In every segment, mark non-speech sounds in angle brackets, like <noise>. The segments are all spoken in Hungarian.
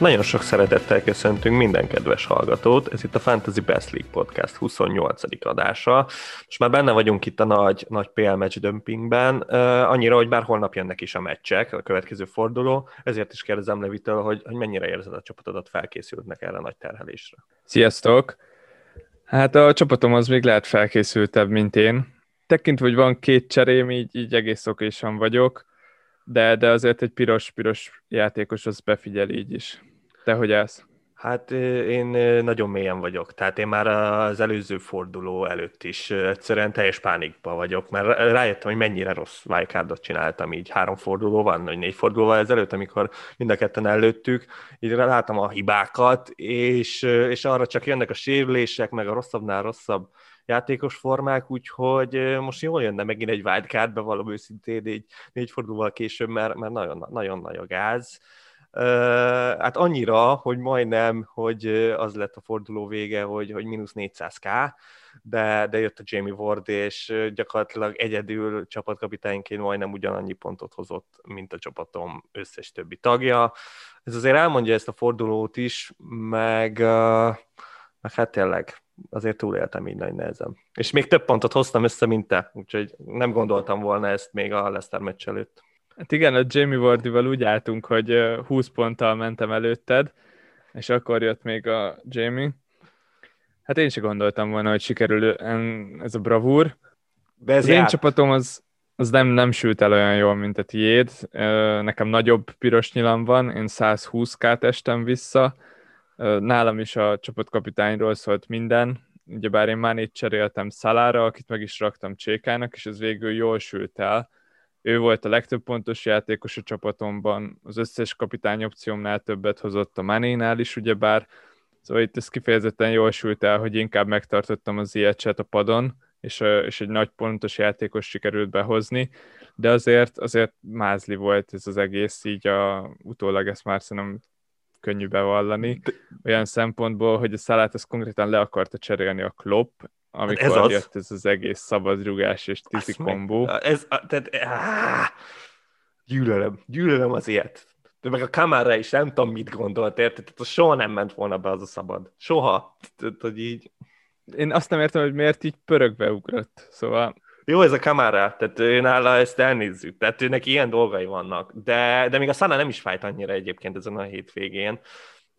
Hát nagyon sok szeretettel köszöntünk minden kedves hallgatót. Ez itt a Fantasy Best League Podcast 28. adása. Most már benne vagyunk itt a nagy, nagy PL match dömpingben, annyira, hogy bár holnap jönnek is a meccsek, a következő forduló, ezért is kérdezem Levitől, hogy, hogy mennyire érzed a csapatodat felkészültnek erre a nagy terhelésre. Sziasztok! Hát a csapatom az még lehet felkészültebb, mint én. Tekintve, hogy van két cserém, így, így egész okésan vagyok de, de azért egy piros-piros játékos az befigyel így is. Te hogy állsz? Hát én nagyon mélyen vagyok, tehát én már az előző forduló előtt is egyszerűen teljes pánikba vagyok, mert rájöttem, hogy mennyire rossz wildcardot csináltam így három forduló van, vagy négy fordulóval ezelőtt, amikor mind a ketten előttük, így láttam a hibákat, és, és arra csak jönnek a sérülések, meg a rosszabbnál rosszabb játékos formák, úgyhogy most jól jönne megint egy wildcard, bevallom őszintén, négy, négy fordulóval később, mert, mert nagyon, nagyon nagy a gáz. Hát annyira, hogy majdnem, hogy az lett a forduló vége, hogy, hogy mínusz 400k, de, de jött a Jamie Ward, és gyakorlatilag egyedül csapatkapitányként majdnem ugyanannyi pontot hozott, mint a csapatom összes többi tagja. Ez azért elmondja ezt a fordulót is, meg, meg hát tényleg azért túléltem így nagy nehezen. És még több pontot hoztam össze, mint te, úgyhogy nem gondoltam volna ezt még a Leicester meccs előtt. Hát igen, a Jamie Wardival úgy álltunk, hogy 20 ponttal mentem előtted, és akkor jött még a Jamie. Hát én sem gondoltam volna, hogy sikerül ez a bravúr. De ez az járt. én csapatom az, az nem, nem sült el olyan jól, mint a tiéd. Nekem nagyobb piros nyilam van, én 120k estem vissza, Nálam is a csapatkapitányról szólt minden, ugyebár én már itt cseréltem Szalára, akit meg is raktam Csékának, és ez végül jól sült el. Ő volt a legtöbb pontos játékos a csapatomban, az összes kapitány opciómnál többet hozott a Manénál is, ugyebár, szóval itt ez kifejezetten jól sült el, hogy inkább megtartottam az ilyet a padon, és, és egy nagy pontos játékos sikerült behozni, de azért, azért mázli volt ez az egész, így a, utólag ezt már szerintem könnyű bevallani, olyan szempontból, hogy a szalát az konkrétan le akarta cserélni a Klopp, amikor hát ez az. jött ez az egész szabadrugás és tizi kombó. Ez, tehát, áh, gyűlölöm, gyűlölöm az ilyet. De meg a kamára is nem tudom, mit gondolt, érted? Tehát soha nem ment volna be az a szabad. Soha. Tehát, hogy így... Én azt nem értem, hogy miért így pörögbe ugrott. Szóval jó ez a kamera, tehát ő nála ezt elnézzük, tehát őnek ilyen dolgai vannak, de, de még a Sana nem is fájt annyira egyébként ezen a hétvégén,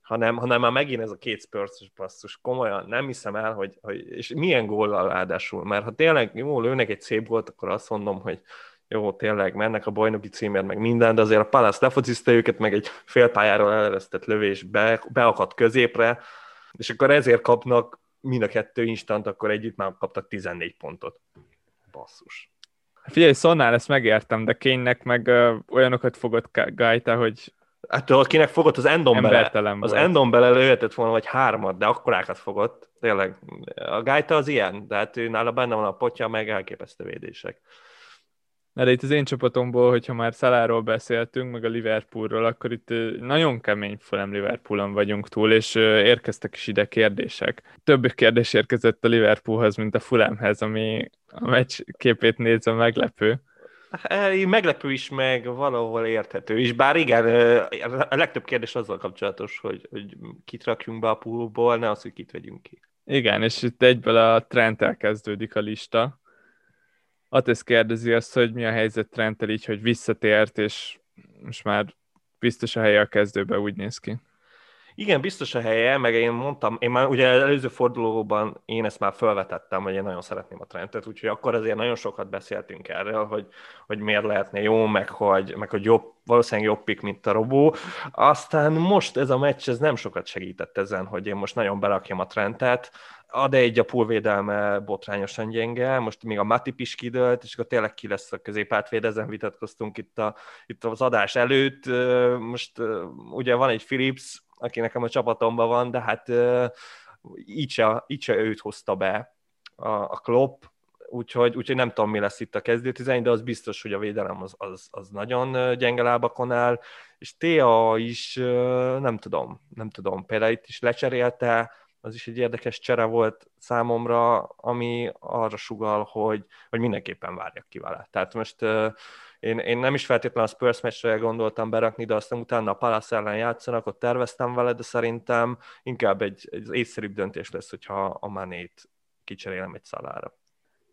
hanem, hanem már megint ez a két spurs passzus, komolyan nem hiszem el, hogy, hogy és milyen góllal ráadásul, mert ha tényleg jó, lőnek egy szép gólt, akkor azt mondom, hogy jó, tényleg mennek a bajnoki címért, meg minden, de azért a Palace lefociszta őket, meg egy félpályáról eleresztett lövés be, beakadt középre, és akkor ezért kapnak mind a kettő instant, akkor együtt már kaptak 14 pontot basszus. Figyelj, Szonnál ezt megértem, de Kénynek meg ö, olyanokat fogott Gajta, hogy Hát akinek fogott az Endon bele, az Endon bele lőhetett volna, vagy hármat, de akkorákat fogott. Tényleg, a Gajta az ilyen, de hát ő nála benne van a potja, meg elképesztő védések. Na de itt az én csapatomból, hogyha már Szaláról beszéltünk, meg a Liverpoolról, akkor itt nagyon kemény Fulham Liverpoolon vagyunk túl, és érkeztek is ide kérdések. Több kérdés érkezett a Liverpoolhoz, mint a Fulhamhez, ami a meccs képét nézve meglepő. Hát, meglepő is, meg valahol érthető is, bár igen, a legtöbb kérdés azzal kapcsolatos, hogy, hogy kit rakjunk be a poolból, ne az, hogy kit vegyünk ki. Igen, és itt egyből a trend elkezdődik a lista. Atesz kérdezi azt, hogy mi a helyzet Trenttel így, hogy visszatért, és most már biztos a helye a kezdőbe, úgy néz ki. Igen, biztos a helye, meg én mondtam, én már ugye előző fordulóban én ezt már felvetettem, hogy én nagyon szeretném a Trentet, úgyhogy akkor azért nagyon sokat beszéltünk erről, hogy, hogy miért lehetne jó, meg hogy, meg hogy jobb, valószínűleg jobb pick, mint a Robó. Aztán most ez a meccs, ez nem sokat segített ezen, hogy én most nagyon berakjam a Trentet, ad egy a poolvédelme botrányosan gyenge, most még a Matip is kidőlt, és akkor tényleg ki lesz a középátvéd, ezen vitatkoztunk itt, a, itt az adás előtt. Most ugye van egy Philips, aki nekem a csapatomban van, de hát így se, őt hozta be a, a Klopp, úgyhogy, úgyhogy nem tudom, mi lesz itt a kezdőtizány, de az biztos, hogy a védelem az, az, az nagyon gyenge lábakon áll, és Tea is nem tudom, nem tudom, például itt is lecserélte, az is egy érdekes csere volt számomra, ami arra sugal, hogy, hogy mindenképpen várjak ki vele. Tehát most én, én nem is feltétlenül a Spurs meccsre gondoltam berakni, de aztán utána a Palace ellen játszanak, ott terveztem vele, de szerintem inkább egy, egy észszerűbb döntés lesz, hogyha a Manét kicserélem egy szalára.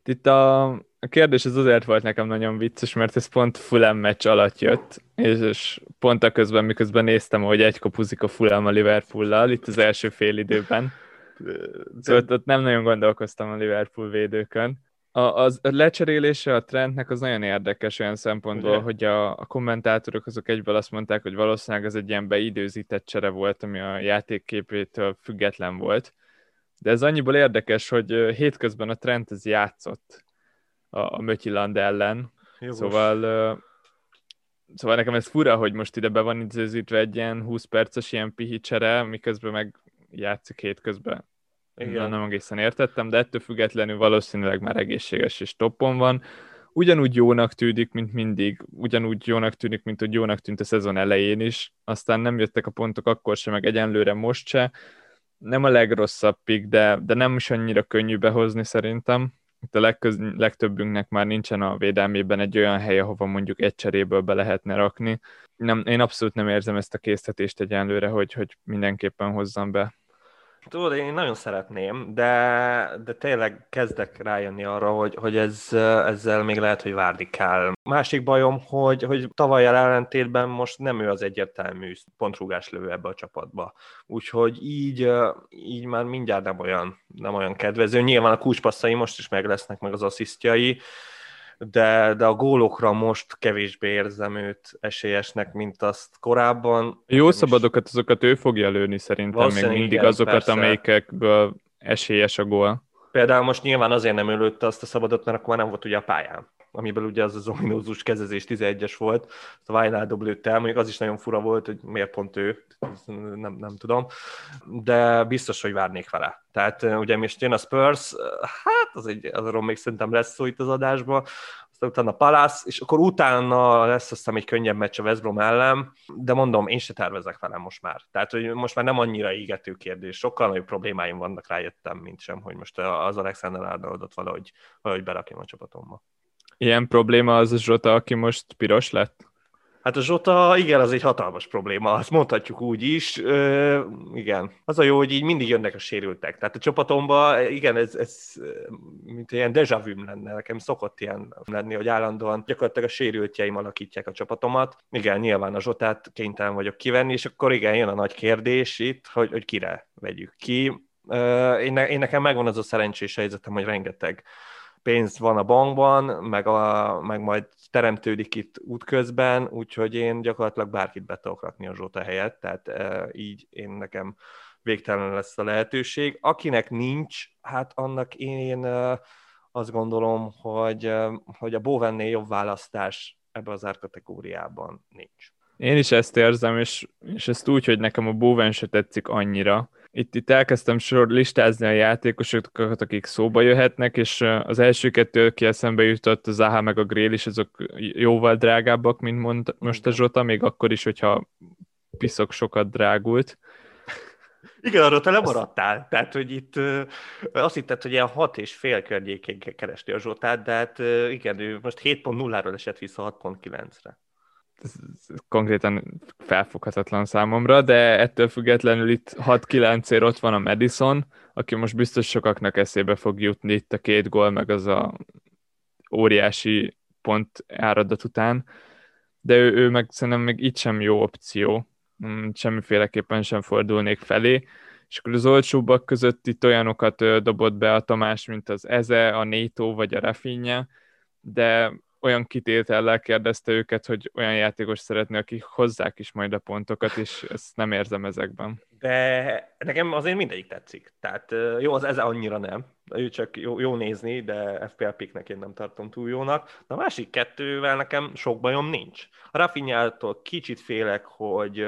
Itt a, a kérdés az azért volt nekem nagyon vicces, mert ez pont Fulham meccs alatt jött, és, és pont a közben, miközben néztem, hogy egy kopuzik a Fulham a Liverpool-lal, itt az első fél időben. Szóval ott, ott nem nagyon gondolkoztam a Liverpool védőkön. A, az a lecserélése a trendnek az nagyon érdekes olyan szempontból, Ugye? hogy a, a kommentátorok azok egyből azt mondták, hogy valószínűleg ez egy ilyen beidőzített csere volt, ami a játékképétől független volt. De ez annyiból érdekes, hogy hétközben a trend ez játszott a, a Mötyiland ellen. Jogos. Szóval Szóval nekem ez fura, hogy most ide be van időzítve egy ilyen 20 perces ilyen pihicsere, miközben meg játszik hétközben. Igen. Nem egészen értettem, de ettől függetlenül valószínűleg már egészséges és toppon van. Ugyanúgy jónak tűnik, mint mindig, ugyanúgy jónak tűnik, mint hogy jónak tűnt a szezon elején is, aztán nem jöttek a pontok akkor sem, meg egyenlőre most se. Nem a legrosszabb pick, de, de nem is annyira könnyű behozni szerintem. Itt a legköz, legtöbbünknek már nincsen a védelmében egy olyan hely, ahova mondjuk egy cseréből be lehetne rakni. Nem, én abszolút nem érzem ezt a késztetést egyenlőre, hogy, hogy mindenképpen hozzam be Tudod, én nagyon szeretném, de, de tényleg kezdek rájönni arra, hogy, hogy ez, ezzel még lehet, hogy várni kell. Másik bajom, hogy, hogy tavaly ellentétben most nem ő az egyértelmű pontrúgás lövő ebbe a csapatba. Úgyhogy így, így már mindjárt nem olyan, nem olyan kedvező. Nyilván a kulcspasszai most is meg lesznek, meg az asszisztjai, de, de a gólokra most kevésbé érzem őt esélyesnek, mint azt korábban. Jó szabadokat, azokat ő fogja lőni szerintem, még mindig igen, azokat, persze. amelyikből esélyes a gól. Például most nyilván azért nem ölőtte azt a szabadot, mert akkor már nem volt ugye a pályán amiből ugye az az ominózus kezezés 11-es volt, a Wijnaldum lőtte el, mondjuk az is nagyon fura volt, hogy miért pont ő, nem, nem tudom, de biztos, hogy várnék vele. Tehát ugye most jön a Spurs, hát az egy, arról még szerintem lesz szó itt az adásban, aztán utána Palace, és akkor utána lesz azt hiszem egy könnyebb meccs a West Brom ellen, de mondom, én se tervezek velem most már. Tehát, hogy most már nem annyira égető kérdés, sokkal nagyobb problémáim vannak, rájöttem, mint sem, hogy most az Alexander Arnoldot valahogy, valahogy berakjam a csapatomba. Ilyen probléma az a Zsota, aki most piros lett? Hát a Zsota, igen, az egy hatalmas probléma, azt mondhatjuk úgy is. Ö, igen, az a jó, hogy így mindig jönnek a sérültek. Tehát a csapatomban, igen, ez, ez mint ilyen deja vu lenne, nekem szokott ilyen lenni, hogy állandóan gyakorlatilag a sérültjeim alakítják a csapatomat. Igen, nyilván a Zsotát kénytelen vagyok kivenni, és akkor igen, jön a nagy kérdés itt, hogy, hogy kire vegyük ki. Ö, én, ne, én nekem megvan az a szerencsés helyzetem, hogy rengeteg pénz van a bankban, meg, a, meg majd teremtődik itt útközben, úgyhogy én gyakorlatilag bárkit be tudok rakni a Zsóta helyett, tehát e, így én nekem végtelen lesz a lehetőség. Akinek nincs, hát annak én e, azt gondolom, hogy, e, hogy a Bowennél jobb választás ebbe az árkategóriában nincs. Én is ezt érzem, és, és ezt úgy, hogy nekem a Bowen se tetszik annyira, itt, itt elkezdtem sor listázni a játékosokat, akik szóba jöhetnek, és az első kettő, aki eszembe jutott, a Zaha meg a Grél is, azok jóval drágábbak, mint mond, most a Zsota, még akkor is, hogyha piszok sokat drágult. Igen, arról te lemaradtál. Tehát, hogy itt azt hitted, hogy ilyen hat és fél környékén keresti a Zsotát, de hát igen, ő most 7.0-ról esett vissza 6.9-re ez, konkrétan felfoghatatlan számomra, de ettől függetlenül itt 6-9 ér ott van a Madison, aki most biztos sokaknak eszébe fog jutni itt a két gól, meg az a óriási pont áradat után, de ő, ő meg szerintem még itt sem jó opció, mm, semmiféleképpen sem fordulnék felé, és akkor az olcsóbbak között itt olyanokat dobott be a Tamás, mint az Eze, a Néto vagy a Rafinha, de olyan kitétellel kérdezte őket, hogy olyan játékos szeretne, akik hozzák is majd a pontokat, és ezt nem érzem ezekben. De nekem azért mindegyik tetszik. Tehát jó, az ez annyira nem. Ő csak jó, jó nézni, de FPL picknek én nem tartom túl jónak. De a másik kettővel nekem sok bajom nincs. A Rafinhától kicsit félek, hogy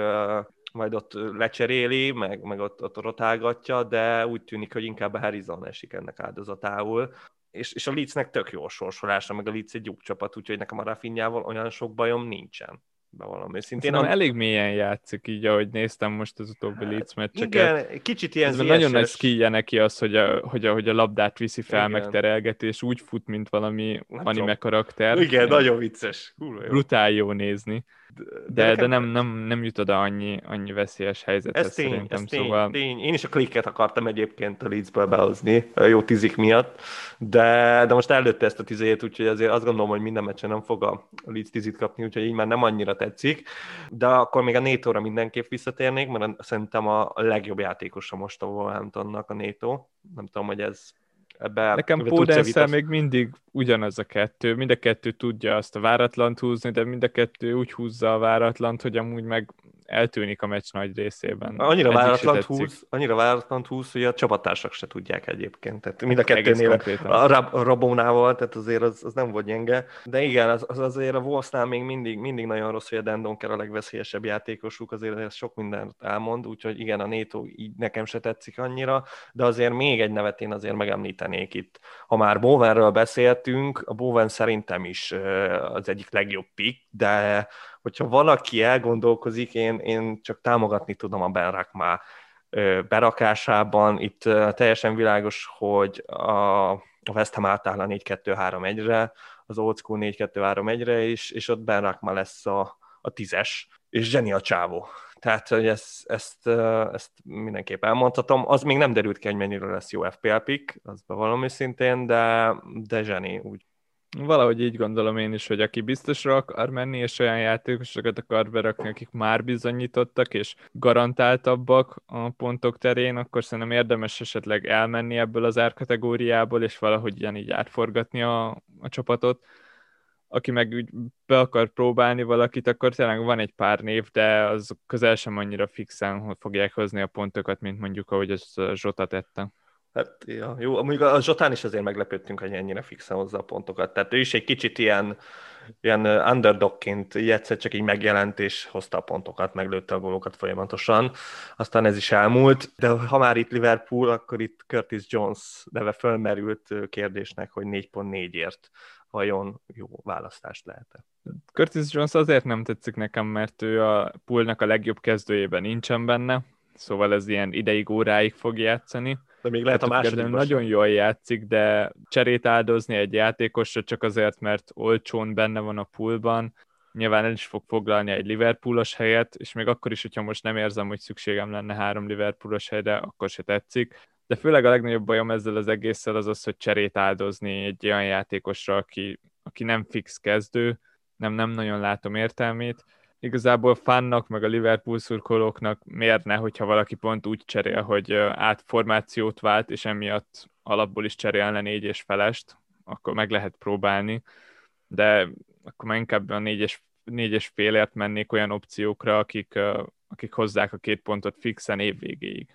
majd ott lecseréli, meg, meg ott, ott rotálgatja, de úgy tűnik, hogy inkább a Harrison esik ennek áldozatául és, és a Leedsnek tök jó sorsolása, meg a Leeds egy jó csapat, úgyhogy nekem a Rafinhával olyan sok bajom nincsen. bevallom Szintén a... elég mélyen játszik, így ahogy néztem most az utóbbi hát, Leeds meccseket. Igen, kicsit ilyen Nagyon nagy skillje neki az, hogy a, hogy a, hogy a labdát viszi fel, igen. meg terelgeti, és úgy fut, mint valami nem anime tudom. karakter. Igen, nagyon vicces. Húra, jó. Brutál jó nézni. De, de, de nem, nem, nem jut oda annyi, annyi veszélyes helyzethez ez tény, szerintem. Ez tény, szóval... tény. Én is a klikket akartam egyébként a Leedsből behozni, jó tizik miatt, de, de most előtte ezt a tizét, úgyhogy azért azt gondolom, hogy minden meccsen nem fog a Leeds tizit kapni, úgyhogy így már nem annyira tetszik. De akkor még a Nétóra mindenképp visszatérnék, mert szerintem a legjobb játékosa most a Wolverhamptonnak a Nétó. Nem tudom, hogy ez Ebbe Nekem Pódenszel még mindig ugyanaz a kettő, mind a kettő tudja azt a váratlant húzni, de mind a kettő úgy húzza a váratlant, hogy amúgy meg eltűnik a meccs nagy részében. Annyira váratlan húz, annyira váratlan húz, hogy a csapattársak se tudják egyébként. Tehát mind a kettőnél a, Rab- a Rabónával, tehát azért az, az, nem volt gyenge. De igen, az, az azért a Wolfsnál még mindig, mindig nagyon rossz, hogy a Dendonker a legveszélyesebb játékosuk, azért ez sok mindent elmond, úgyhogy igen, a Néto így nekem se tetszik annyira, de azért még egy nevet én azért megemlítenék itt. Ha már Bowenről beszéltünk, a Bowen szerintem is az egyik legjobb pick, de hogyha valaki elgondolkozik, én, én csak támogatni tudom a Ben Rakma berakásában. Itt teljesen világos, hogy a, a West Ham átáll a 4-2-3-1-re, az Old School 4-2-3-1-re is, és ott Ben Rakma lesz a, a tízes, és zseni a csávó. Tehát, hogy ezt, ezt, ezt mindenképp elmondhatom. Az még nem derült ki, hogy mennyire lesz jó FPL pick, az bevallom őszintén, de, de zseni úgy. Valahogy így gondolom én is, hogy aki biztosra akar menni, és olyan játékosokat akar berakni, akik már bizonyítottak, és garantáltabbak a pontok terén, akkor szerintem érdemes esetleg elmenni ebből az árkategóriából, és valahogy így átforgatni a, a csapatot. Aki meg úgy be akar próbálni valakit, akkor tényleg van egy pár név, de az közel sem annyira fixen fogják hozni a pontokat, mint mondjuk ahogy az Zsota tette. Hát, ja, jó, mondjuk a Zsotán is azért meglepődtünk, hogy ennyire fixen hozza a pontokat. Tehát ő is egy kicsit ilyen, ilyen underdogként egyszer csak így megjelent, és hozta a pontokat, meglőtte a gólokat folyamatosan. Aztán ez is elmúlt, de ha már itt Liverpool, akkor itt Curtis Jones neve fölmerült kérdésnek, hogy 4.4-ért vajon jó választást lehet Curtis Jones azért nem tetszik nekem, mert ő a poolnak a legjobb kezdőjében nincsen benne, szóval ez ilyen ideig, óráig fog játszani de még lehet hát, a második. Nagyon jól játszik, de cserét áldozni egy játékosra csak azért, mert olcsón benne van a poolban, nyilván el is fog foglalni egy Liverpoolos helyet, és még akkor is, hogyha most nem érzem, hogy szükségem lenne három Liverpoolos helyre, akkor se tetszik. De főleg a legnagyobb bajom ezzel az egésszel az az, hogy cserét áldozni egy olyan játékosra, aki, aki nem fix kezdő, nem, nem nagyon látom értelmét, igazából fannak, meg a Liverpool szurkolóknak mérne, hogyha valaki pont úgy cserél, hogy átformációt vált, és emiatt alapból is cserélne négy és felest, akkor meg lehet próbálni, de akkor már inkább a négy és, négy és félért mennék olyan opciókra, akik, akik hozzák a két pontot fixen évvégéig.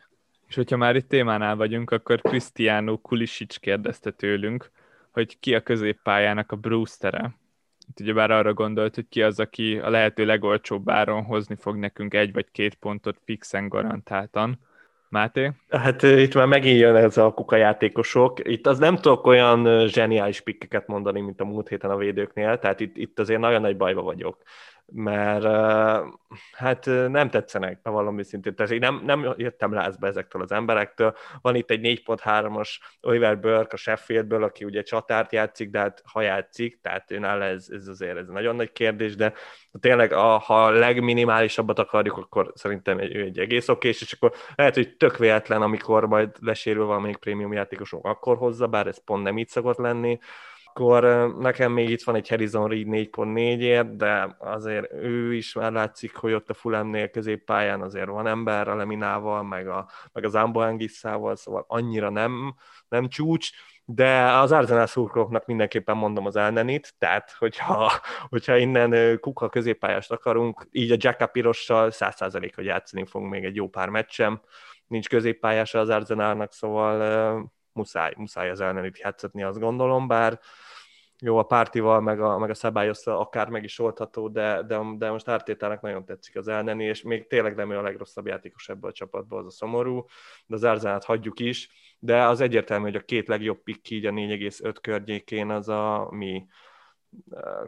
És hogyha már itt témánál vagyunk, akkor Cristiano Kulisic kérdezte tőlünk, hogy ki a középpályának a Brewstere, ugyebár arra gondolt, hogy ki az, aki a lehető legolcsóbb áron hozni fog nekünk egy vagy két pontot fixen garantáltan. Máté? Hát itt már megint jön ez a kukajátékosok. Itt az nem tudok olyan zseniális pikkeket mondani, mint a múlt héten a védőknél, tehát itt, itt azért nagyon nagy bajba vagyok mert hát nem tetszenek, bevallom őszintén. Tehát én nem, nem jöttem lázba ezektől az emberektől. Van itt egy 4.3-as Oliver Burke a Sheffieldből, aki ugye csatárt játszik, de hát ha játszik, tehát őnáll ez, ez azért ez nagyon nagy kérdés, de tényleg a, ha a legminimálisabbat akarjuk, akkor szerintem egy, egy egész oké, és akkor lehet, hogy tök véletlen, amikor majd lesérül valamelyik prémium játékosok, akkor hozza, bár ez pont nem így szokott lenni akkor nekem még itt van egy Harrison Reed 4.4-ért, de azért ő is már látszik, hogy ott a Fulemnél középpályán azért van ember a Leminával, meg, a, meg az Amboangisszával, szóval annyira nem, nem csúcs, de az Arsenal szurkolóknak mindenképpen mondom az elnenit, tehát hogyha, hogyha innen kuka középpályást akarunk, így a Jacka Pirossal 100% hogy játszani fogunk még egy jó pár meccsem, nincs középpályása az Arsenalnak, szóval muszáj, muszáj az ellenit játszatni, azt gondolom, bár jó, a pártival, meg a, meg a szabályosztal akár meg is oldható, de, de, de most Ártétának nagyon tetszik az elneni, és még tényleg nem ő a legrosszabb játékos ebből a csapatból, az a szomorú, de az Árzánát hagyjuk is, de az egyértelmű, hogy a két legjobb pick így a 4,5 környékén az a mi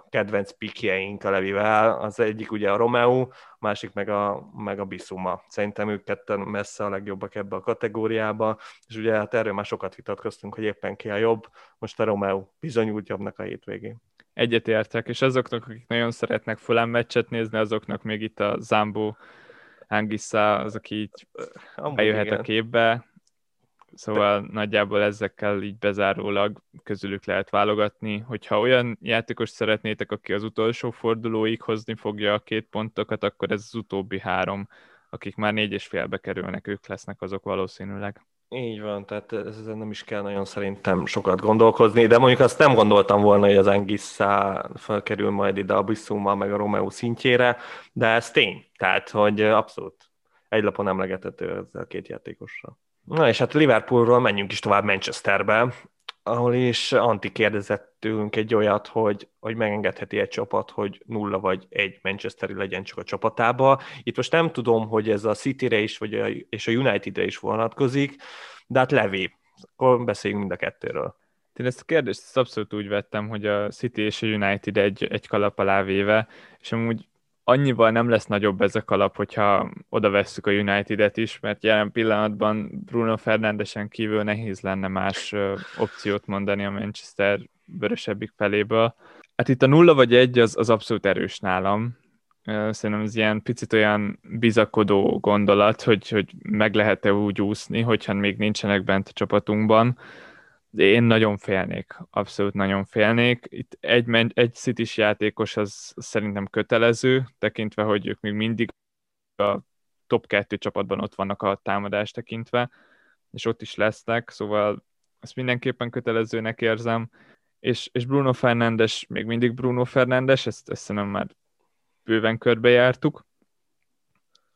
kedvenc pikjeink a Levivel, az egyik ugye a Romeo, a másik meg a, meg a Bisuma. Szerintem ők ketten messze a legjobbak ebbe a kategóriába, és ugye hát erről már sokat vitatkoztunk, hogy éppen ki a jobb, most a Romeo bizonyult jobbnak a hétvégén. Egyetértek, és azoknak, akik nagyon szeretnek Fulham meccset nézni, azoknak még itt a Zambo Angissa, az, aki így bejöhet igen. a képbe, Szóval De... nagyjából ezekkel így bezárólag közülük lehet válogatni. Hogyha olyan játékos szeretnétek, aki az utolsó fordulóig hozni fogja a két pontokat, akkor ez az utóbbi három, akik már négy és félbe kerülnek, ők lesznek azok valószínűleg. Így van, tehát ezen nem is kell nagyon szerintem sokat gondolkozni, de mondjuk azt nem gondoltam volna, hogy az Angissa felkerül majd ide a Bissuma meg a Romeo szintjére, de ez tény, tehát hogy abszolút egy lapon emlegethető ezzel a két játékosra. Na és hát Liverpoolról menjünk is tovább Manchesterbe, ahol is Anti kérdezett egy olyat, hogy, hogy megengedheti egy csapat, hogy nulla vagy egy Manchesteri legyen csak a csapatába. Itt most nem tudom, hogy ez a City-re is, vagy a, és a United-re is vonatkozik, de hát Levi, akkor beszéljünk mind a kettőről. Én ezt a kérdést abszolút úgy vettem, hogy a City és a United egy, egy kalap alá véve, és amúgy annyival nem lesz nagyobb ez a kalap, hogyha oda vesszük a United-et is, mert jelen pillanatban Bruno Fernándesen kívül nehéz lenne más opciót mondani a Manchester vörösebbik feléből. Hát itt a nulla vagy egy az, az abszolút erős nálam. Szerintem ez ilyen picit olyan bizakodó gondolat, hogy, hogy meg lehet-e úgy úszni, hogyha még nincsenek bent a csapatunkban én nagyon félnék, abszolút nagyon félnék. Itt egy, egy city játékos az szerintem kötelező, tekintve, hogy ők még mindig a top 2 csapatban ott vannak a támadás tekintve, és ott is lesznek, szóval ezt mindenképpen kötelezőnek érzem, és, és Bruno Fernandes, még mindig Bruno Fernandes, ezt, ezt már bőven körbejártuk,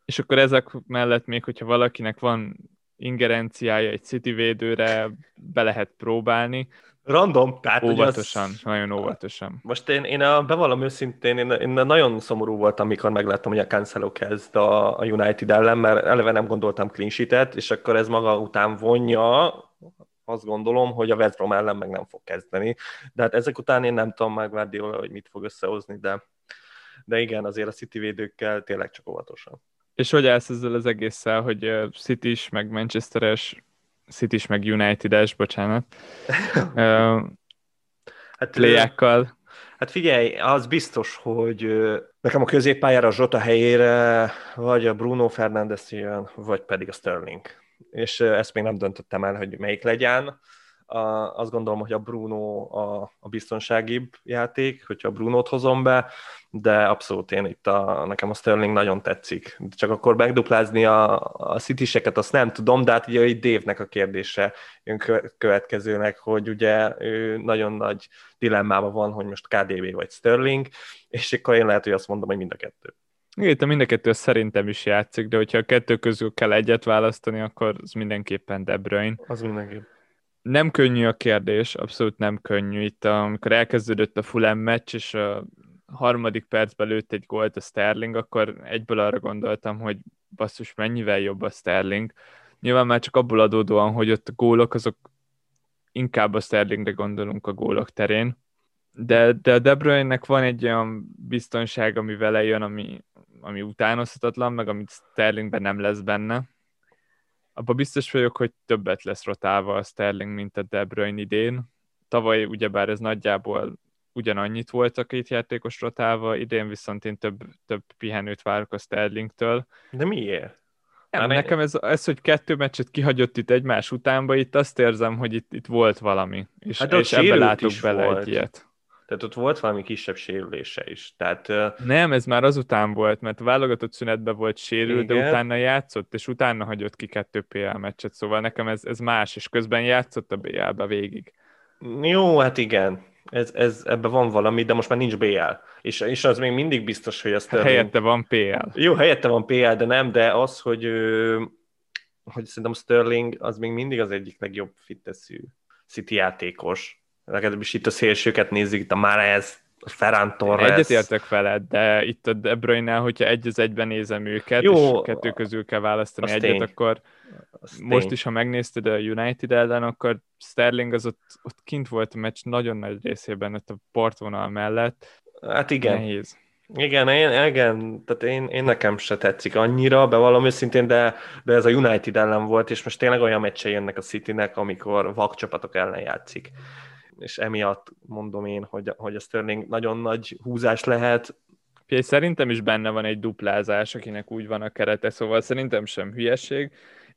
és akkor ezek mellett még, hogyha valakinek van ingerenciája egy City védőre be lehet próbálni. Random, tehát óvatosan, az... nagyon óvatosan. Most én, én a, bevallom őszintén, én, én nagyon szomorú voltam, amikor megláttam, hogy a Cancelo kezd a, a United ellen, mert eleve nem gondoltam clean sheet és akkor ez maga után vonja, azt gondolom, hogy a West Brom ellen meg nem fog kezdeni. De hát ezek után én nem tudom már Guardiola, hogy mit fog összehozni, de, de igen, azért a City védőkkel tényleg csak óvatosan. És hogy állsz ezzel az egésszel, hogy city is, meg Manchesteres, city is, meg United-es, bocsánat, <laughs> hát, playákkal? Hát figyelj, az biztos, hogy nekem a középpályára a Zsota helyére vagy a Bruno Fernandes jön, vagy pedig a Sterling. És ezt még nem döntöttem el, hogy melyik legyen a, azt gondolom, hogy a Bruno a, a biztonságibb játék, hogyha a Brunót hozom be, de abszolút én itt a, nekem a Sterling nagyon tetszik. Csak akkor megduplázni a, a city azt nem tudom, de hát ugye itt Dave-nek a kérdése jön következőnek, hogy ugye ő nagyon nagy dilemmában van, hogy most KDB vagy Sterling, és akkor én lehet, hogy azt mondom, hogy mind a kettő. Igen, mind a kettő szerintem is játszik, de hogyha a kettő közül kell egyet választani, akkor az mindenképpen De Bruyne. Az mindenképpen nem könnyű a kérdés, abszolút nem könnyű. Itt amikor elkezdődött a Fulham meccs, és a harmadik percben lőtt egy gólt a Sterling, akkor egyből arra gondoltam, hogy basszus, mennyivel jobb a Sterling. Nyilván már csak abból adódóan, hogy ott a gólok, azok inkább a Sterlingre gondolunk a gólok terén. De, de De Bruyne-nek van egy olyan biztonság, ami vele jön, ami, ami utánozhatatlan, meg amit Sterlingben nem lesz benne abban biztos vagyok, hogy többet lesz rotálva a Sterling, mint a De Bruyne idén. Tavaly ugyebár ez nagyjából ugyanannyit volt a két játékos rotálva, idén viszont én több, több pihenőt várok a Sterlingtől. De miért? Nem, nekem ez, ez, hogy kettő meccset kihagyott itt egymás utánba, itt azt érzem, hogy itt, itt volt valami, és, hát és ebbe látok bele volt. egy ilyet. Tehát ott volt valami kisebb sérülése is. Tehát, Nem, ez már azután volt, mert válogatott szünetben volt sérül, igen. de utána játszott, és utána hagyott ki kettő PL meccset, szóval nekem ez, ez más, és közben játszott a BL-be végig. Jó, hát igen, ez, ez, ebben van valami, de most már nincs BL. És, és az még mindig biztos, hogy ezt... Hát helyette van PL. Jó, helyette van PL, de nem, de az, hogy, hogy szerintem Sterling az még mindig az egyik legjobb fitteszű City játékos legalábbis itt a szélsőket nézzük, itt a Mares, Ferran Torres. Egyetértek veled, de itt a De bruyne hogyha egy az egyben nézem őket, Jó, és kettő közül kell választani egyet, tény. akkor az most tény. is, ha megnézted a United ellen, akkor Sterling az ott, ott kint volt a meccs nagyon nagy részében, ott a partvonal mellett. Hát igen. Nehéz. Igen, én, igen, tehát én, én nekem se tetszik annyira, bevallom őszintén, de, de ez a United ellen volt, és most tényleg olyan meccse jönnek a Citynek, amikor vakcsapatok ellen játszik. És emiatt mondom én, hogy, hogy a Sterling nagyon nagy húzás lehet. Szerintem is benne van egy duplázás, akinek úgy van a kerete, szóval szerintem sem hülyeség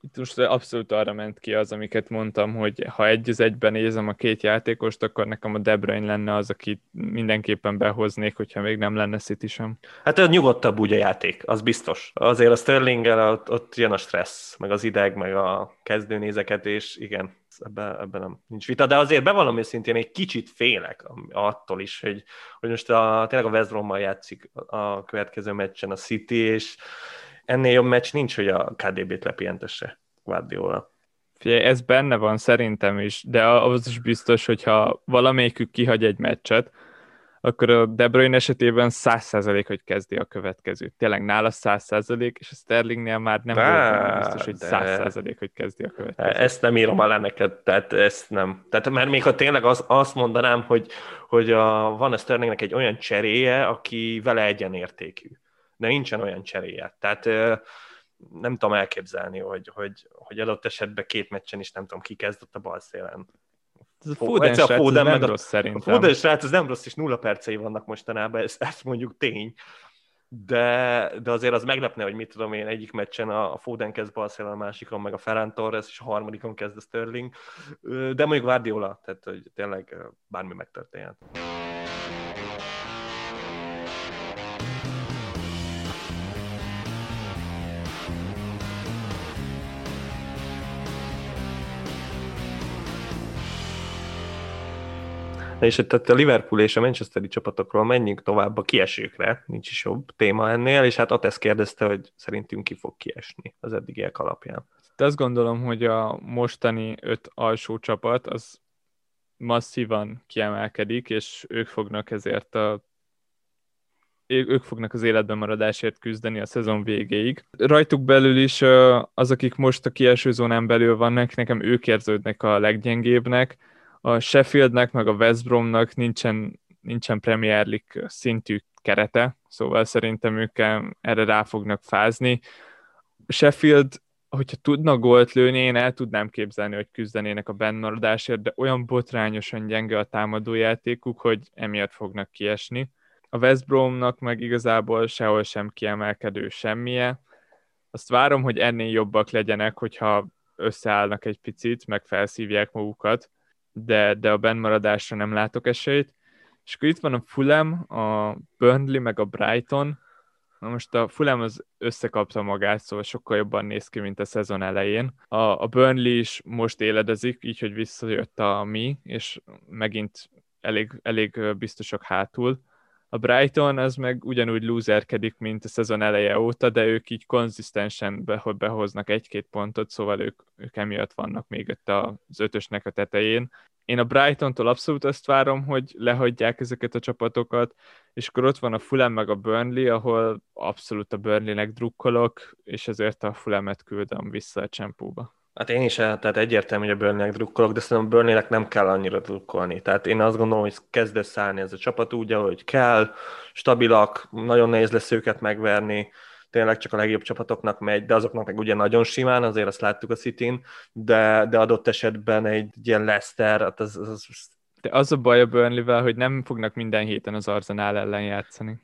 itt most abszolút arra ment ki az, amiket mondtam, hogy ha egy az egyben nézem a két játékost, akkor nekem a De Bruyne lenne az, akit mindenképpen behoznék, hogyha még nem lenne City sem. Hát ez nyugodtabb úgy a játék, az biztos. Azért a sterling ott, ott jön a stressz, meg az ideg, meg a kezdőnézeket, igen, ebben, ebben nem nincs vita, de azért bevallom őszintén egy kicsit félek attól is, hogy, hogy most a, tényleg a West Brom-mal játszik a következő meccsen a City, és ennél jobb meccs nincs, hogy a KDB-t lepihentesse Guardiola. Figyelj, ez benne van szerintem is, de az is biztos, hogyha valamelyikük kihagy egy meccset, akkor a De Bruyne esetében 100% hogy kezdi a következőt. Tényleg nála 100% és a Sterlingnél már nem volt biztos, hogy 100% hogy kezdi a következőt. Ezt nem írom alá neked, tehát ezt nem. Tehát mert még ha tényleg az, azt mondanám, hogy, hogy a, van a Sterlingnek egy olyan cseréje, aki vele egyenértékű de nincsen olyan cseréje. Tehát nem tudom elképzelni, hogy, hogy, hogy adott esetben két meccsen is nem tudom, ki kezdett a bal szélen. Ez a Foden, srác, a Foden nem rossz szerintem. A Foden srác, ez nem rossz, és nulla percei vannak mostanában, ez, ez mondjuk tény. De, de azért az meglepne, hogy mit tudom én, egyik meccsen a, a Foden kezd bal szélen, a másikon meg a Ferran Torres, és a harmadikon kezd a Sterling. De mondjuk Guardiola, tehát hogy tényleg bármi megtörténhet. És tehát a Liverpool és a Manchesteri csapatokról menjünk tovább a kiesőkre, nincs is jobb téma ennél, és hát Atesz kérdezte, hogy szerintünk ki fog kiesni az eddigiek alapján. De azt gondolom, hogy a mostani öt alsó csapat az masszívan kiemelkedik, és ők fognak ezért a ők fognak az életben maradásért küzdeni a szezon végéig. Rajtuk belül is az, akik most a kieső zónán belül vannak, nekem ők érződnek a leggyengébbnek, a Sheffieldnek, meg a West Bromnak nincsen, nincsen Premier League szintű kerete, szóval szerintem ők erre rá fognak fázni. Sheffield, hogyha tudna gólt lőni, én el tudnám képzelni, hogy küzdenének a bennmaradásért, de olyan botrányosan gyenge a támadójátékuk, hogy emiatt fognak kiesni. A West Bromnak meg igazából sehol sem kiemelkedő semmije. Azt várom, hogy ennél jobbak legyenek, hogyha összeállnak egy picit, meg felszívják magukat, de, de a bennmaradásra nem látok esélyt. És akkor itt van a Fulham, a Burnley, meg a Brighton. Na most a Fulham az összekapta magát, szóval sokkal jobban néz ki, mint a szezon elején. A, a Burnley is most éledezik, így, hogy visszajött a mi, és megint elég, elég biztosak hátul. A Brighton az meg ugyanúgy loserkedik, mint a szezon eleje óta, de ők így konzisztensen behoznak egy-két pontot, szóval ők, ők emiatt vannak még itt az ötösnek a tetején. Én a Brighton-tól abszolút azt várom, hogy lehagyják ezeket a csapatokat, és akkor ott van a Fulham meg a Burnley, ahol abszolút a Burnley-nek drukkolok, és ezért a Fulham-et küldöm vissza a csempóba. Hát én is, tehát egyértelmű, hogy a Burnley-nek drukkolok, de szerintem a burnley nem kell annyira drukkolni. Tehát én azt gondolom, hogy kezd szállni ez a csapat úgy, ahogy kell, stabilak, nagyon nehéz lesz őket megverni, tényleg csak a legjobb csapatoknak megy, de azoknak meg ugye nagyon simán, azért azt láttuk a city de, de adott esetben egy ilyen Leicester, hát az, az, az... De az a baj a Burnley-vel, hogy nem fognak minden héten az Arsenal ellen játszani.